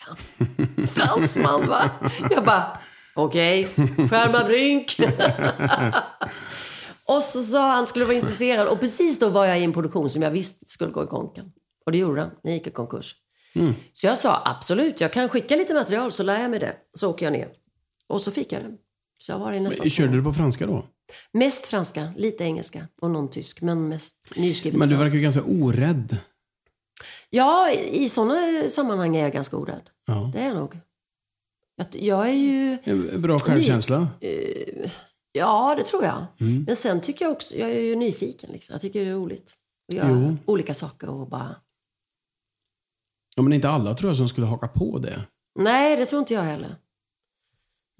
Han. Fransman va? Jag bara okej, Skärmarbrink. *laughs* och så sa han skulle vara intresserad och precis då var jag i en produktion som jag visste skulle gå i konken. Och det gjorde den. Den gick i konkurs. Så jag sa absolut, jag kan skicka lite material så lär jag mig det. Så åker jag ner. Och så fick jag det. Så jag var nästan Körde du på franska då? Mest franska, lite engelska och någon tysk. Men mest nyskrivet Men du verkar ju ganska orädd. Ja, i sådana sammanhang är jag ganska orädd. Ja. Det är jag nog. Jag, är ju... Bra självkänsla. Ja, det tror jag. Mm. Men sen tycker jag också, jag är ju nyfiken. Liksom. Jag tycker det är roligt att göra Jo. olika saker och bara... Ja, men inte alla tror jag som skulle haka på det. Nej, det tror inte jag heller.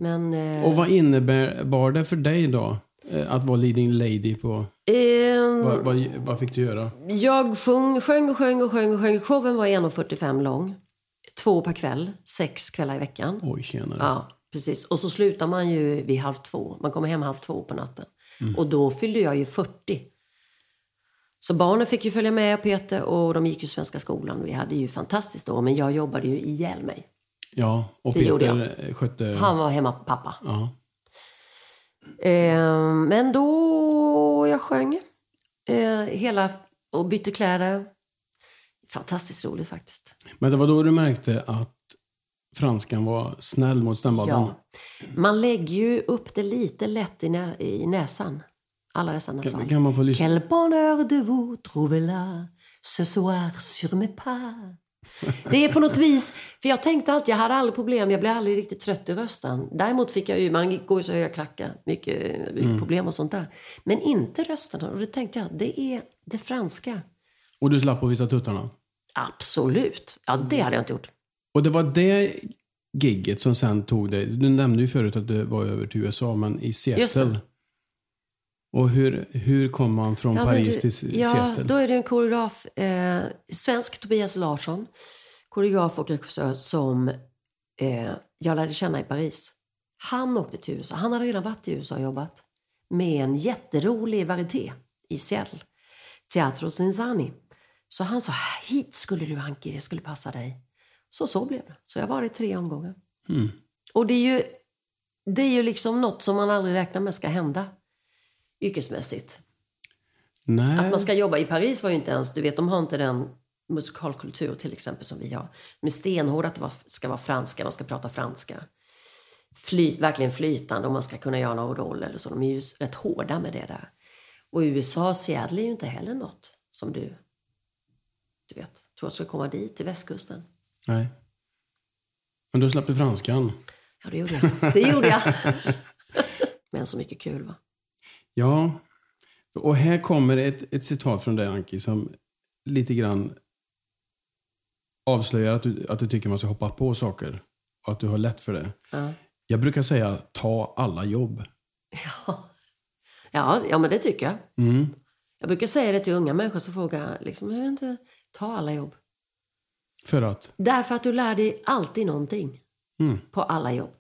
Men... Eh, Och vad innebär det för dig då? eh, Att vara leading lady på... ehm, Vad, vad, vad fick du göra? Jag sjöng, sjöng och sjöng och sjöng och sjöng. Showen var 1,45 lång. Två per kväll, sex kvällar i veckan. Oj, tjenare. Ja, precis. Och så slutar man ju vid halv två. Man kommer hem halv två på natten. Och då fyllde jag ju 40. Så barnen fick ju följa med Peter och de gick ju svenska skolan. Vi hade ju fantastiskt då, men jag jobbade ju ihjäl mig. Ja, och Det Peter skötte... Han var hemma på pappa. Ja. Eh, men då jag sjöng eh, hela och bytte kläder. Fantastiskt roligt faktiskt. Men det var då du märkte att franskan var snäll mot stämbanden? Ja. Man lägger ju upp det lite lätt i, nä i näsan. Alla dessa Kan, nasaler. kan man få lyssna? Quel bonheur de vous trouver là ce soir sur mes pas. Det är på något vis, för jag tänkte alltid, jag hade aldrig problem, jag blev aldrig riktigt trött i rösten. Däremot fick jag ju, man går ju så höga klackar, mycket, mycket Mm. problem och sånt där. Men inte rösten. Och det tänkte jag, det är det franska. Och du slapp att visa tuttarna? Absolut. Ja, det hade jag inte gjort. Och det var det gigget som sen tog dig. Du nämnde ju förut att du var över till USA, men i Seattle. Och hur, hur kom man från Ja, Paris det- till Ja, Seattle? då är det en koreograf, eh, svensk Tobias Larsson, koreograf och regissör som eh, jag lärde känna i Paris. Han åkte till USA. Han hade redan varit i USA och jobbat med en jätterolig varieté i Seattle, Teatro Cinzani. Så han sa, hit skulle du Anki, det skulle passa dig. Så så blev det. Så jag var i tre omgångar. Och det är ju det är ju liksom något som man aldrig räknar med ska hända yrkesmässigt. Nej. Att man ska jobba i Paris var ju inte ens, du vet de har inte den musikalkultur till exempel som vi har. De är stenhårda att det ska vara franska, man ska prata franska. Flyt, verkligen flytande och man ska kunna göra någon roll eller så. De är ju rätt hårda med det där. Och i USA, Seattle är ju inte heller något som du, du vet, tror jag ska komma dit, till västkusten. Nej. Men du franskan. Ja, det gjorde jag. Det gjorde jag. *laughs* Men så mycket kul va? Ja. Och här kommer ett, ett citat från dig, Anki, som lite grann avslöjar att du, att du tycker man ska hoppa på saker. Och att du har lätt för det. Ja. Jag brukar säga ta alla jobb. Ja, ja men det tycker jag. Mm. Jag brukar säga det till unga människor som frågar, liksom, jag inte, ta alla jobb. För att? Därför att du lär dig alltid någonting Mm. på alla jobb.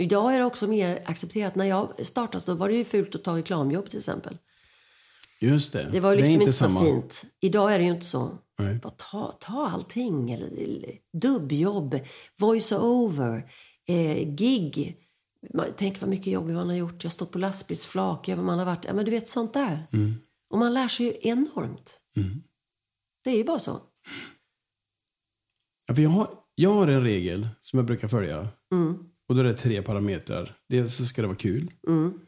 Idag är det också mer accepterat. När jag startade då var det ju fult att ta reklamjobb till exempel. Just det. Det var liksom inte, samma. så fint. Idag är det ju inte så. Nej. Bara ta, ta allting. Eller, dubbjobb, voice-over, eh, gig. Man, tänk vad mycket jobb man har gjort. Jag stått på lastbilsflak, ja, vad man har varit. Ja, men du vet sånt där. Mm. Och man lär sig ju enormt. Det är ju bara så. Ja, för jag, har, jag har en regel som jag brukar följa. Mm. Och då är det tre parametrar. Dels så ska det vara kul. Mm.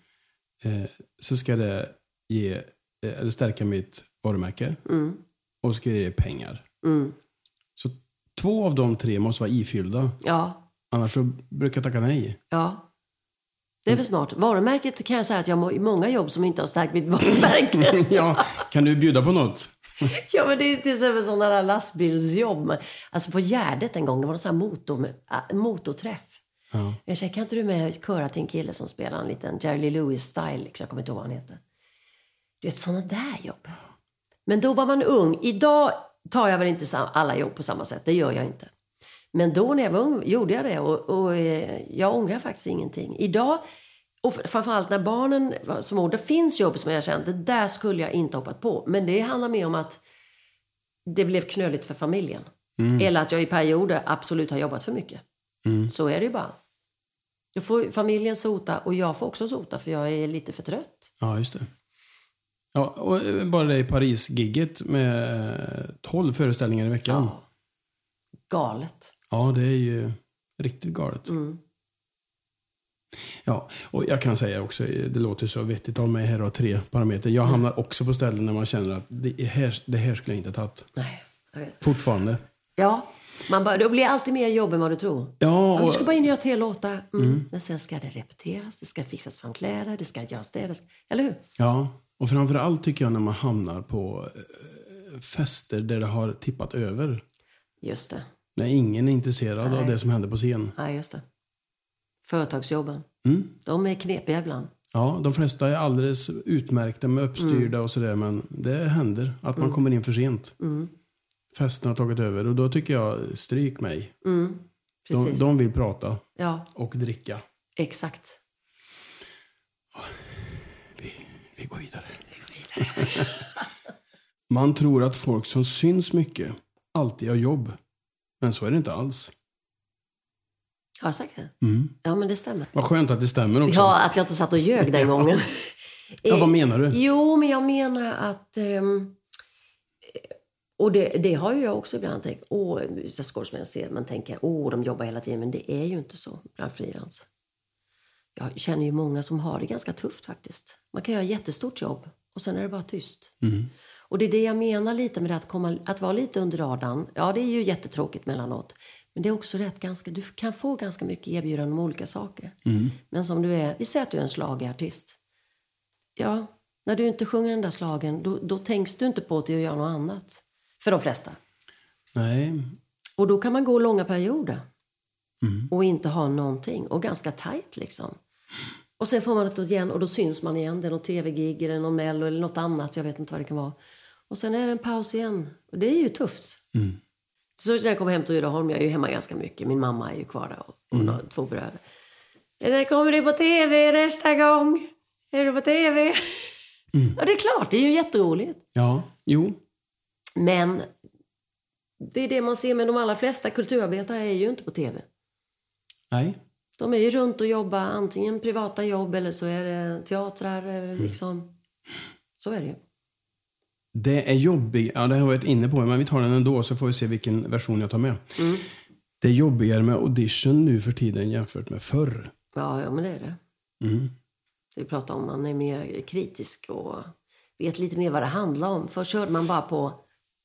Eh, så ska det ge, eh, eller stärka mitt varumärke. Mm. Och så ska det ge pengar. Mm. Så två av de tre måste vara ifyllda. Ja, Annars så brukar jag tacka nej. ja. Det är väl smart. Varumärket kan jag säga att jag har många jobb som inte har stärkt mitt *laughs* varumärke. *laughs* ja, kan du bjuda på något? *laughs* Ja, men det är till exempel sådana där lastbilsjobb. Alltså på Gärdet en gång, det var en sån här motor, äh, motorträff. Ja. Jag säger, kan inte du med köra till en kille som spelar en liten Jerry Lewis-style, liksom, jag kommer inte ihåg vad han heter. Du vet, sådana där jobb. Men då var man ung. Idag tar jag väl inte alla jobb på samma sätt, det gör jag inte. Men då när jag var ung gjorde jag det och, och eh, jag ångrar faktiskt ingenting. Idag, och framförallt när barnen var små, det finns jobb som jag känt, det där skulle jag inte hoppat på. Men det handlar mer om att det blev knöligt för familjen. Eller att jag i perioder absolut har jobbat för mycket. Så är det ju bara. Då får familjen sota och jag får också sota för jag är lite för trött. Ja, just det. Ja, och eh, bara det i Paris-gigget med 12 föreställningar i veckan. Ja. galet. Ja, det är ju riktigt galet. Mm. Ja, och jag kan säga också, det låter så vettigt av mig här ha tre parametrar. Jag hamnar också på ställen när man känner att det här, det här skulle jag inte ha tagit. Nej, jag vet. Fortfarande. Ja, man bara, det blir alltid mer jobb än vad du tror. Ja, Ja, du och, ska bara in och göra tre låtar. Mm. Men sen ska det repeteras, det ska fixas fram kläder, det ska göras det. det ska... Eller hur? ja, och framför allt tycker jag när man hamnar på eh, fester där det har tippat över. Just det. När ingen är intresserad av Nej. det som händer på scen. Ja, just det. Företagsjobben. Mm. De är knepiga ibland. Ja, de flesta är alldeles utmärkta med uppstyrda och sådär men det händer att man kommer in för sent. Mm. Festen har tagit över och då tycker jag stryk mig. Mm. De, de vill prata Ja, och dricka. exakt. Vi, vi går vidare. *laughs* *laughs* Man tror att folk som syns mycket alltid har jobb. Men så är det inte alls. Har jag sagt det? Mm. Ja, men det stämmer. Vad skönt att det stämmer också. Ja, att jag inte satt och ljög den *laughs* gången. Ja, vad menar du? Jo, men jag menar att... ehm, och det, det har ju jag också ibland tänkt. Åh, vissa skådespelare ser man tänker åh, de jobbar hela tiden. Men det är ju inte så bland frilans. Jag känner ju många som har det ganska tufft faktiskt. Man kan göra jättestort jobb och sen är det bara tyst. Och det är det jag menar lite med det att, komma, att vara lite under radarn. Ja, det är ju jättetråkigt mellanåt. Men det är också rätt ganska, du kan få ganska mycket erbjudanden om olika saker. Men som du är, vi säger att du är en schlagerartist. Ja, när du inte sjunger den där slagen, då, då tänks du inte på att göra något annat. För de flesta. Nej. Och då kan man gå långa perioder. Och inte ha någonting. Och ganska tajt liksom. Och sen får man det igen och då syns man igen. Det är någon tv-gig eller någon mello eller något annat. Jag vet inte vad det kan vara. Och sen är det en paus igen. Och det är ju tufft. Så när jag kommer hem till Rydaholm, jag är ju hemma ganska mycket. Min mamma är ju kvar där och hon har två bröder. När kommer du på tv nästa gång? Är du på tv? Ja, det är klart, det är ju jätteroligt. Ja, jo. Men det är det man ser med de allra flesta kulturarbetare är ju inte på tv. Nej. De är ju runt och jobbar antingen privata jobb eller så är det teatrar eller liksom. Så är det ju. Det är jobbigt. Ja, det har jag varit inne på, men vi tar den ändå så får vi se vilken version jag tar med. Mm. Det är jobbigare med audition nu för tiden jämfört med förr. Ja, ja men det är det. Mm. Vi pratar om man är mer kritisk och vet lite mer vad det handlar om. Förr körde man bara på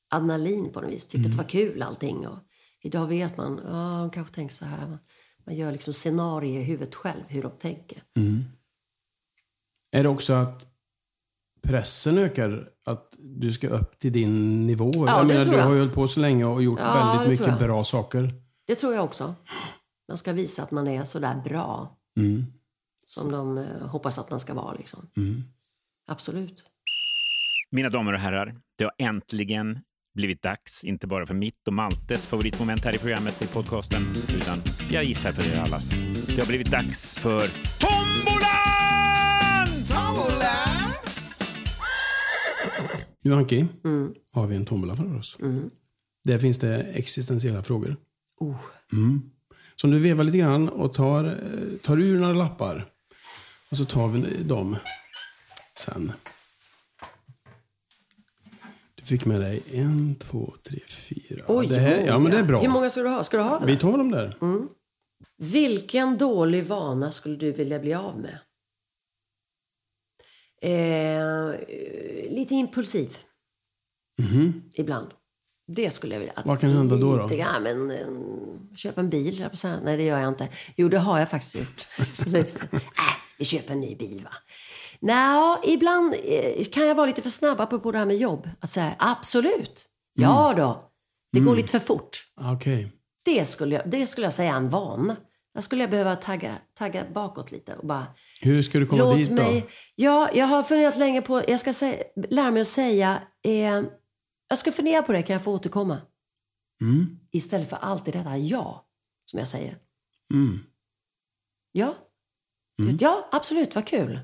adrenalin på något vis. Tyckte att det var kul allting. Och idag vet man, ja, de kanske tänker så här. Man gör liksom scenarier i huvudet själv, hur de tänker. Är det också att pressen ökar? Att du ska upp till din nivå? det jag menar, tror du jag. har ju hållit på så länge och gjort Ja, väldigt mycket jag. bra saker. Det tror jag också. Man ska visa att man är så där bra. Som de eh, hoppas att man ska vara. Liksom. Absolut. Mina damer och herrar, det har äntligen blivit dags, inte bara för mitt och Maltes favoritmoment här i programmet i podcasten, utan jag gissar för er allas. Det har blivit dags för Tombolan! Nu Anki, Mm. har vi en tombola för oss. Där finns det existentiella frågor. Oh. Som du vevar lite grann och tar, eh, tar ur några lappar. Och så tar vi dem sen. Fick med dig en, två, tre, fyra. Oj, det här, ja, men det är bra. Hur många ska du ha? Ska du ha Vi tar dem där. Vilken dålig vana skulle du vilja bli av med? Eh, lite impulsiv. Ibland. Det skulle jag vilja. Att. Vad kan hända då, då? lite grann, men, eh, köp en bil. Nej, det gör jag inte. Jo, det har jag faktiskt gjort. *laughs* äh, vi köper en ny bil, va? Nå, ibland eh, kan jag vara lite för snabb på det här med jobb. Att säga absolut. Ja då. Det går lite för fort. Okej. Det skulle, jag, det skulle jag säga är en vana. Där skulle jag behöva tagga, tagga bakåt lite och bara... Hur ska du komma låt dit då? mig... Ja, jag har funderat länge på... Jag ska säga, lära mig att säga... Eh, jag ska fundera på det, kan jag få återkomma? Mm. Istället för alltid detta ja, som jag säger. Ja. Ja, absolut, vad kul.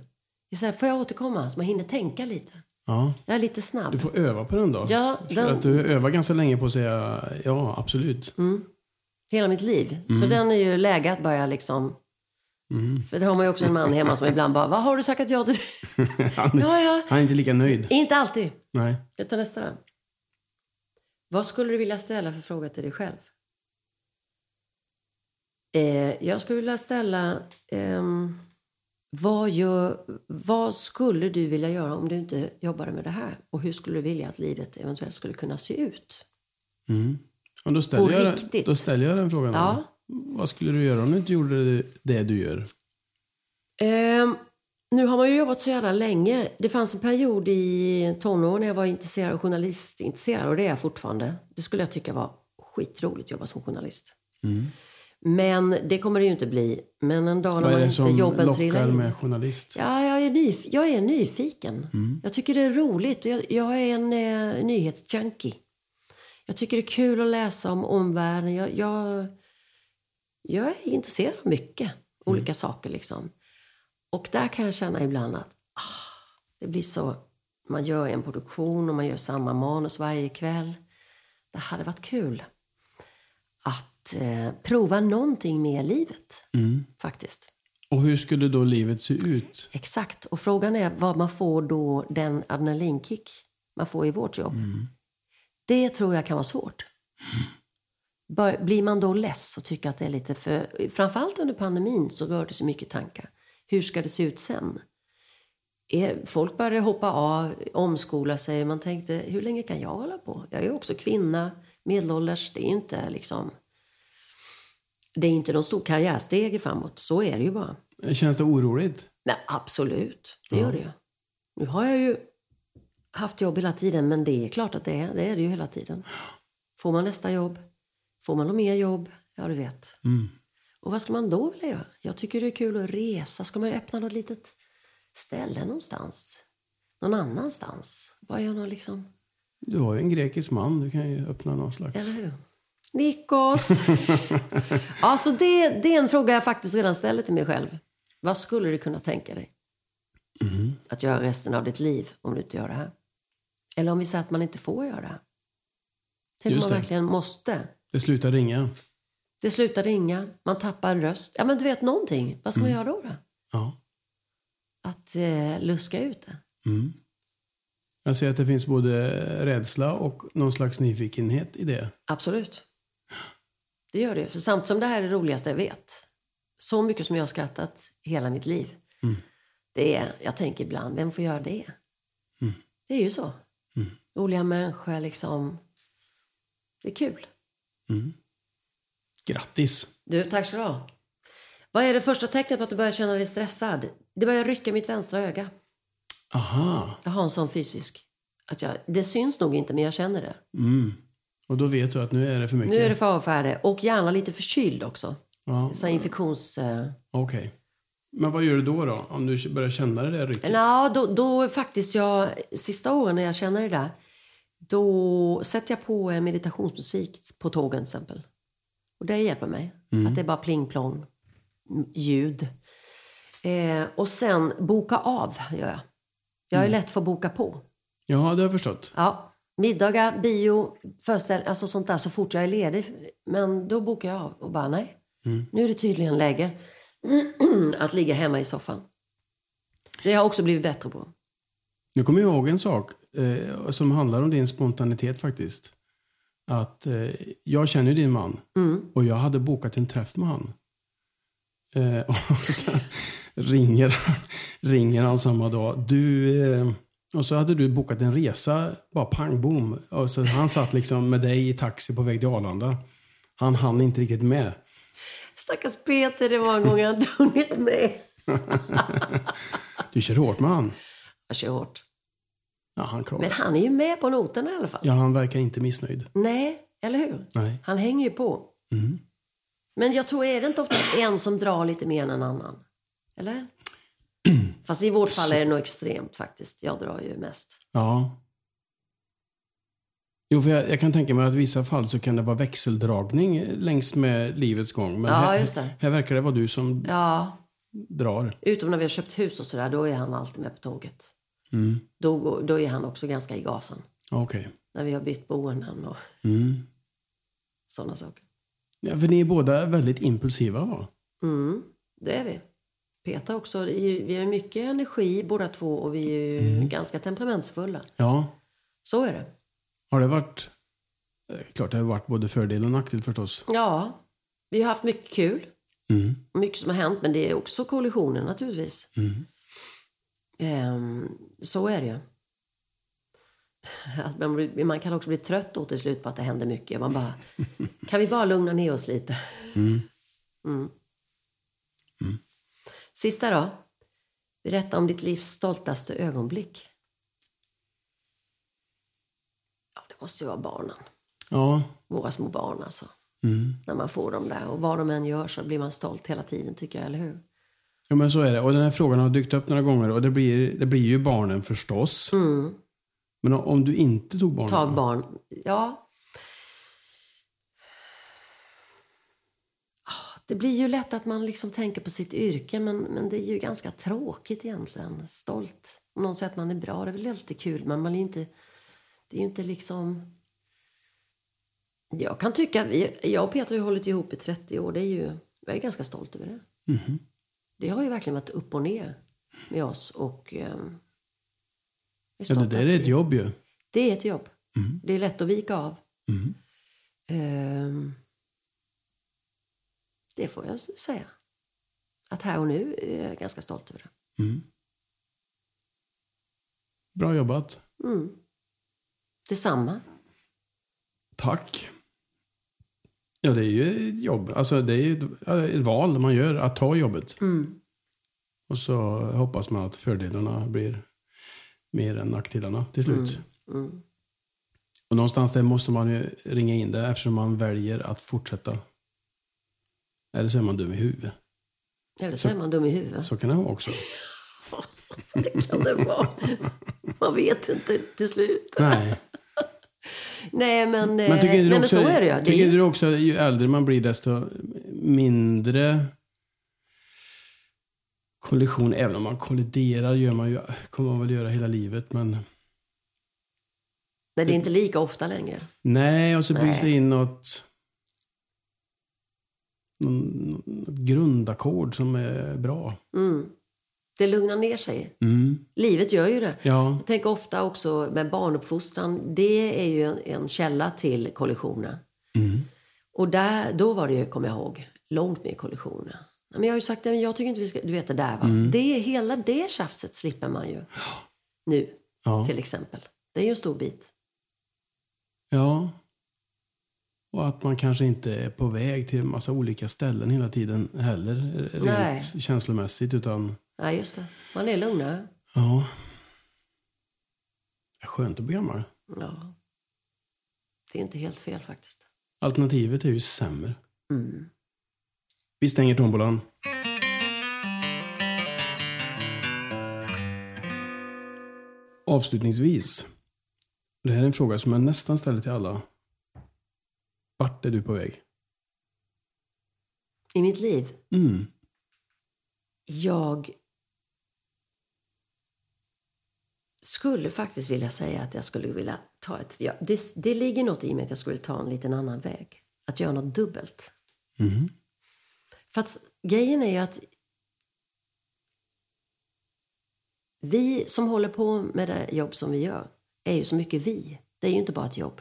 Istället får jag återkomma, så man hinner tänka lite. Ja. Jag är lite snabb. Du får öva på den då. Ja, För den- att du övar ganska länge på att säga ja, absolut. hela mitt liv. Mm. Så den är ju läge att börja liksom... För det har man ju också en man hemma som ibland bara, vad har du sagt ja till? *laughs* Han, ja, ja. han är inte lika nöjd. Inte alltid. Nej. Utan nästa. Vad skulle du vilja ställa för fråga till dig själv? Eh, jag skulle vilja ställa... ehm, vad, gör, vad skulle du vilja göra om du inte jobbade med det här? Och hur skulle du vilja att livet eventuellt skulle kunna se ut? Och då, ställer På jag, riktigt. då ställer jag den frågan. Ja. Vad skulle du göra om du inte gjorde det du gör? Ehm, nu har man ju jobbat så jävla länge. Det fanns en period i tonåren när jag var intresserad av journalistintresserad och det är jag fortfarande. Det skulle jag tycka var skitroligt att jobba som journalist. Men det kommer det ju inte bli. Men en dag när man inte jobben trillar in. med journalist? Ja, jag är, nyf- jag är nyfiken. Jag tycker det är roligt. Jag, jag är en eh, nyhetsjunkie. Jag tycker det är kul att läsa om omvärlden. Jag, jag, jag är intresserad av mycket olika saker. liksom. Och där kan jag känna ibland att ah, det blir så... Man gör en produktion och man gör samma manus varje kväll. Det hade varit kul att eh, prova någonting med livet, faktiskt. Och hur skulle då livet se ut? Exakt. Och frågan är vad man får då den adrenalinkick man får i vårt jobb. Det tror jag kan vara svårt. Bör- Blir man då less och tycker att det är lite för... Framförallt under pandemin så rör det sig mycket tankar. Hur ska det se ut sen? Är, folk började hoppa av, omskola sig. Man tänkte, hur länge kan jag hålla på? Jag är också kvinna, medelålders. Det är inte liksom... Det är inte någon stor karriärsteg framåt. Så är det ju bara. Känns det oroligt? Nej, absolut, det gör det ju. Nu har jag ju haft jobb hela tiden, men det är klart att det är det, är det ju hela tiden. Får man nästa jobb? Får man något mer jobb? Ja, du vet. Och vad ska man då vilja göra? Jag tycker det är kul att resa. Ska man öppna något litet ställe någonstans? Någon annanstans? Vad gör man liksom? Du har ju en grekisk man. Du kan ju öppna någon slags... Eller hur? Nikos! *laughs* alltså det, det är en fråga jag faktiskt redan ställer till mig själv. Vad skulle du kunna tänka dig att göra resten av ditt liv om du inte gör det här? Eller om vi säger att man inte får göra det här. Tänk om man verkligen måste. Det slutar ringa. Det slutar ringa, man tappar en röst. Ja men du vet någonting. Vad ska man göra då? då? Ja. Att eh, luska ut det. Jag ser att det finns både rädsla och någon slags nyfikenhet i det. Absolut. Det gör det. För samtidigt som det här är det roligaste jag vet. Så mycket som jag har skrattat hela mitt liv. Det är, jag tänker ibland, vem får göra det? Det är ju så. Roliga människor liksom. Det är kul. Grattis! Du, tack ska du ha. Vad är det första tecknet på att du börjar känna dig stressad? Det börjar rycka mitt vänstra öga. Aha. Jag har en sån fysisk. Att jag, det syns nog inte, men jag känner det. Och då vet du att nu är det för mycket? Nu är det fara och färde. Och gärna lite förkyld också. Ja, Så infektions... Eh, okej. Men vad gör du då, då? Om du börjar känna det där rycket? Ja, då, då faktiskt jag, sista åren när jag känner det där, då sätter jag på eh, meditationsmusik på tågen till exempel. Och det hjälper mig. Att det är bara pling plong mm, ljud. Eh, och sen boka av gör jag. Jag är lätt för att boka på. Ja, det har jag förstått. Ja, middagar, bio, föreställningar, alltså sånt där så fort jag är ledig. Men då bokar jag av och bara nej. Nu är det tydligen läge *clears throat* att ligga hemma i soffan. Det har jag också blivit bättre på. Nu kommer jag ihåg en sak eh, som handlar om din spontanitet faktiskt. Att eh, jag känner ju din man och jag hade bokat en träff med han. Eh, *laughs* och sen ringer, ringer han samma dag. Du, eh, och så hade du bokat en resa, bara pang bom. Och så han satt liksom med dig i taxi på väg till Arlanda. Han hann inte riktigt med. Stackars Peter, det var en gång han hunnit med. *laughs* Du kör hårt med han. Jag kör hårt. Ja, han klarar. Men han är ju med på noterna i alla fall. Ja, han verkar inte missnöjd. Nej, eller hur? Nej. Han hänger ju på. Men jag tror, är det inte ofta en som drar lite mer än en annan? Eller? *clears throat* Fast i vårt fall är det nog extremt faktiskt. Jag drar ju mest. Ja. Jo, för jag, jag kan tänka mig att i vissa fall så kan det vara växeldragning längs med livets gång. Men Ja, här, just det. här verkar det vara du som Ja, drar. utom när vi har köpt hus och sådär, då är han alltid med på tåget. Då, går- då är han också ganska i gasen. Okej. När vi har bytt boenden och Mm. sådana saker. Ja, för ni är båda väldigt impulsiva va? Mm, det är vi. Peter också. Vi har mycket energi båda två och vi är ju ganska temperamentsfulla. Ja. Så är det. Har det varit... Klart det har varit både fördel och nackdel förstås. Ja, vi har haft mycket kul. Mm. Mycket som har hänt, men det är också kollisioner naturligtvis. Mm. Ehm, så är det ju. Att man, blir- man kan också bli trött då till slut på att det händer mycket. Man bara, *laughs* kan vi bara lugna ner oss lite? Mm. Sista då. Berätta om ditt livs stoltaste ögonblick. Ja, det måste ju vara barnen. Ja. Våra små barn alltså. Mm. När man får dem där. Och vad de än gör så blir man stolt hela tiden tycker jag, eller hur? ja, men så är det. Och den här frågan har dykt upp några gånger och det blir, det blir ju barnen förstås. Mm. Men om- du inte tog barnen? Tag barn. Ja. Ah, Det blir ju lätt att man liksom tänker på sitt yrke, men, men det är ju ganska tråkigt egentligen. Stolt. Om någon säger att man är bra, det är väl lite kul, men man är inte... Det är ju inte liksom... Jag kan tycka... vi- Jag och Peter har hållit ihop i 30 år. Det är ju, jag är ganska stolt över det. Mhm. Det har ju verkligen varit upp och ner med oss. Och, är Ja, det där är ett jobb ju. Det är ett jobb. Det är lätt att vika av. Mm. Ehm, det får jag säga. Att här och nu är jag ganska stolt över det. Mm. Bra jobbat. Mm. Detsamma. Tack. Ja, det är ju ett jobb. Alltså, det är ju ett, val man gör, att ta jobbet. Mm. Och så hoppas man att fördelarna blir mer än nackdelarna till slut. Mm. Och någonstans där måste man ju ringa in det eftersom man väljer att fortsätta. Eller så är man dum i huvudet. Eller så är man dum i huvudet. Så kan det vara också. *laughs* Det kan det vara. Man vet inte till slut. Nej. *laughs* Nej, men, eh, Men tycker nej, du men så är det ju. Tycker du också ju äldre man blir desto mindre kollision, även om man kolliderar gör man ju, kommer man väl göra hela livet. Men Nej, det är inte lika ofta längre. nej, och så byggs Nej. det in något, någon, grundackord som är bra. Mm. Det lugnar ner sig. Mm. Livet gör ju det. Ja, Jag tänker ofta också med barnuppfostran. Det är ju en, en källa till kollisioner. Mm. Och där, då var det ju, kommer jag ihåg, långt mer kollisioner. Men jag har ju sagt det, men jag tycker inte vi ska, du vet det där va. Mm. Det, hela det tjafset slipper man ju. Nu, ja, till exempel. Det är ju en stor bit. ja. Och att man kanske inte är på väg till en massa olika ställen hela tiden heller, rent Nej. känslomässigt. Utan Ja, just det. Man är lugnare. Ja. Skönt att bli gammal. Ja. Det är inte helt fel faktiskt. Alternativet är ju sämre. Mm. Vi stänger tombolan. Avslutningsvis. Det här är en fråga som jag nästan ställer till alla. Vart är du på väg? I mitt liv, Mm. jag skulle faktiskt vilja säga att jag skulle vilja ta ett... Ja, det, det ligger något i mig att jag skulle ta en liten annan väg. Att göra något dubbelt. Mhm. För att grejen är ju att vi som håller på med det jobb som vi gör är ju så mycket vi. Det är ju inte bara ett jobb.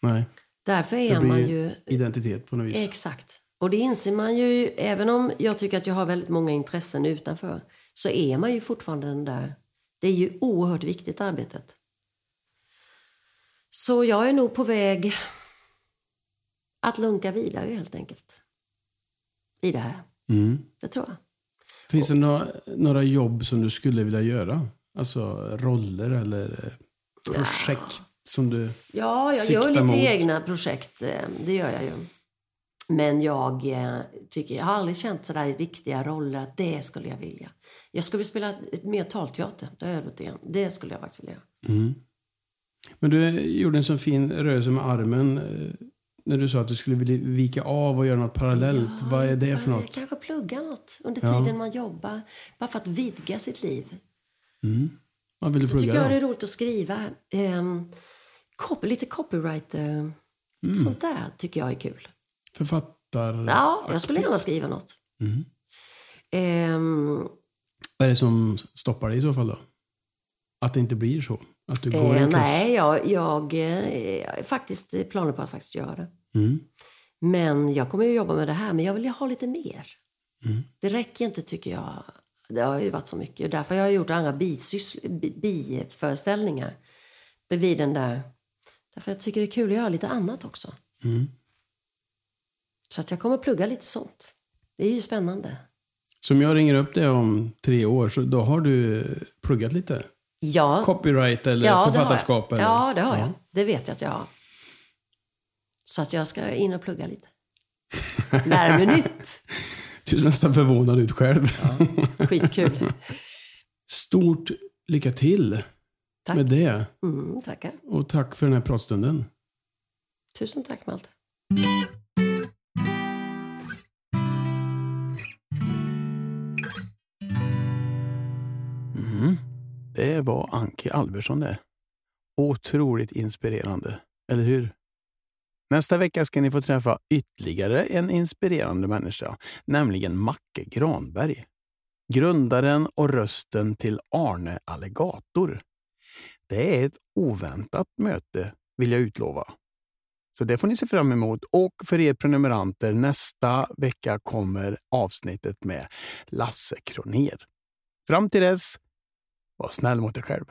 Nej, Därför är man ju... identitet på något vis. Exakt. Och det inser man ju, även om jag tycker att jag har väldigt många intressen utanför, så är man ju fortfarande den där. Det är ju oerhört viktigt arbetet. Så jag är nog på väg att lunka vidare helt enkelt. I det här. Mm. Det tror jag. Finns det några, några jobb som du skulle vilja göra? Alltså roller eller eh, projekt som du... Ja, jag gör lite mot. egna projekt. eh, Det gör jag ju. Men jag eh, tycker, jag har aldrig känt sådär i riktiga roller att det skulle jag vilja. Jag skulle vilja spela ett- mer talteater. Det har jag grann. Det skulle jag faktiskt vilja. Mm. Men du gjorde en så fin rörelse med armen eh, när du sa att du skulle vilja vika av och göra något parallellt. Vad är det för Ja, något? Kanske plugga något under Ja. tiden man jobbar. Bara för att vidga sitt liv. Mm. Vad vill du Så tycker plugga jag det är roligt att skriva. Um, copy, lite copyright. eh, Mm. Sånt där tycker jag är kul. Författar... Ja, jag skulle gärna skriva något. Mm. Ehm, Vad är det som stoppar dig i så fall då? Att det inte blir så? Att du går eh, en kurs? nej, jag, jag eh, har faktiskt planer på att faktiskt göra det. Mm. Men jag kommer ju jobba med det här, men jag vill ju ha lite mer. Mm. Det räcker inte tycker jag. Det har ju varit så mycket. Därför har jag gjort andra bisyssl- bi- biföreställningar bredvid den där. Därför jag tycker det är kul att göra lite annat också. Mm. Så att jag kommer plugga lite sånt. Det är ju spännande. Så om jag ringer upp dig om tre år, så då har du pluggat lite? Ja, Copyright eller ja, det författarskap? jag. Eller? Ja, det har jag. Det vet jag att jag har. Så att jag ska in och plugga lite. Lära mig nytt. *laughs* Du ser nästan förvånad ut själv. Skitkul. *laughs* Stort lycka till Tack. med det. Mm, tackar. Och tack för den här pratstunden. Tusen tack Malte. Mm. Det var Anki Albersson det. Otroligt inspirerande, eller hur? Nästa vecka ska ni få träffa ytterligare en inspirerande människa, nämligen Macke Granberg. Grundaren och rösten till Arne Alligator. Det är ett oväntat möte, vill jag utlova. Så det får ni se fram emot. Och för er prenumeranter, nästa vecka kommer avsnittet med Lasse Kroner. Fram till dess, var snäll mot dig själv.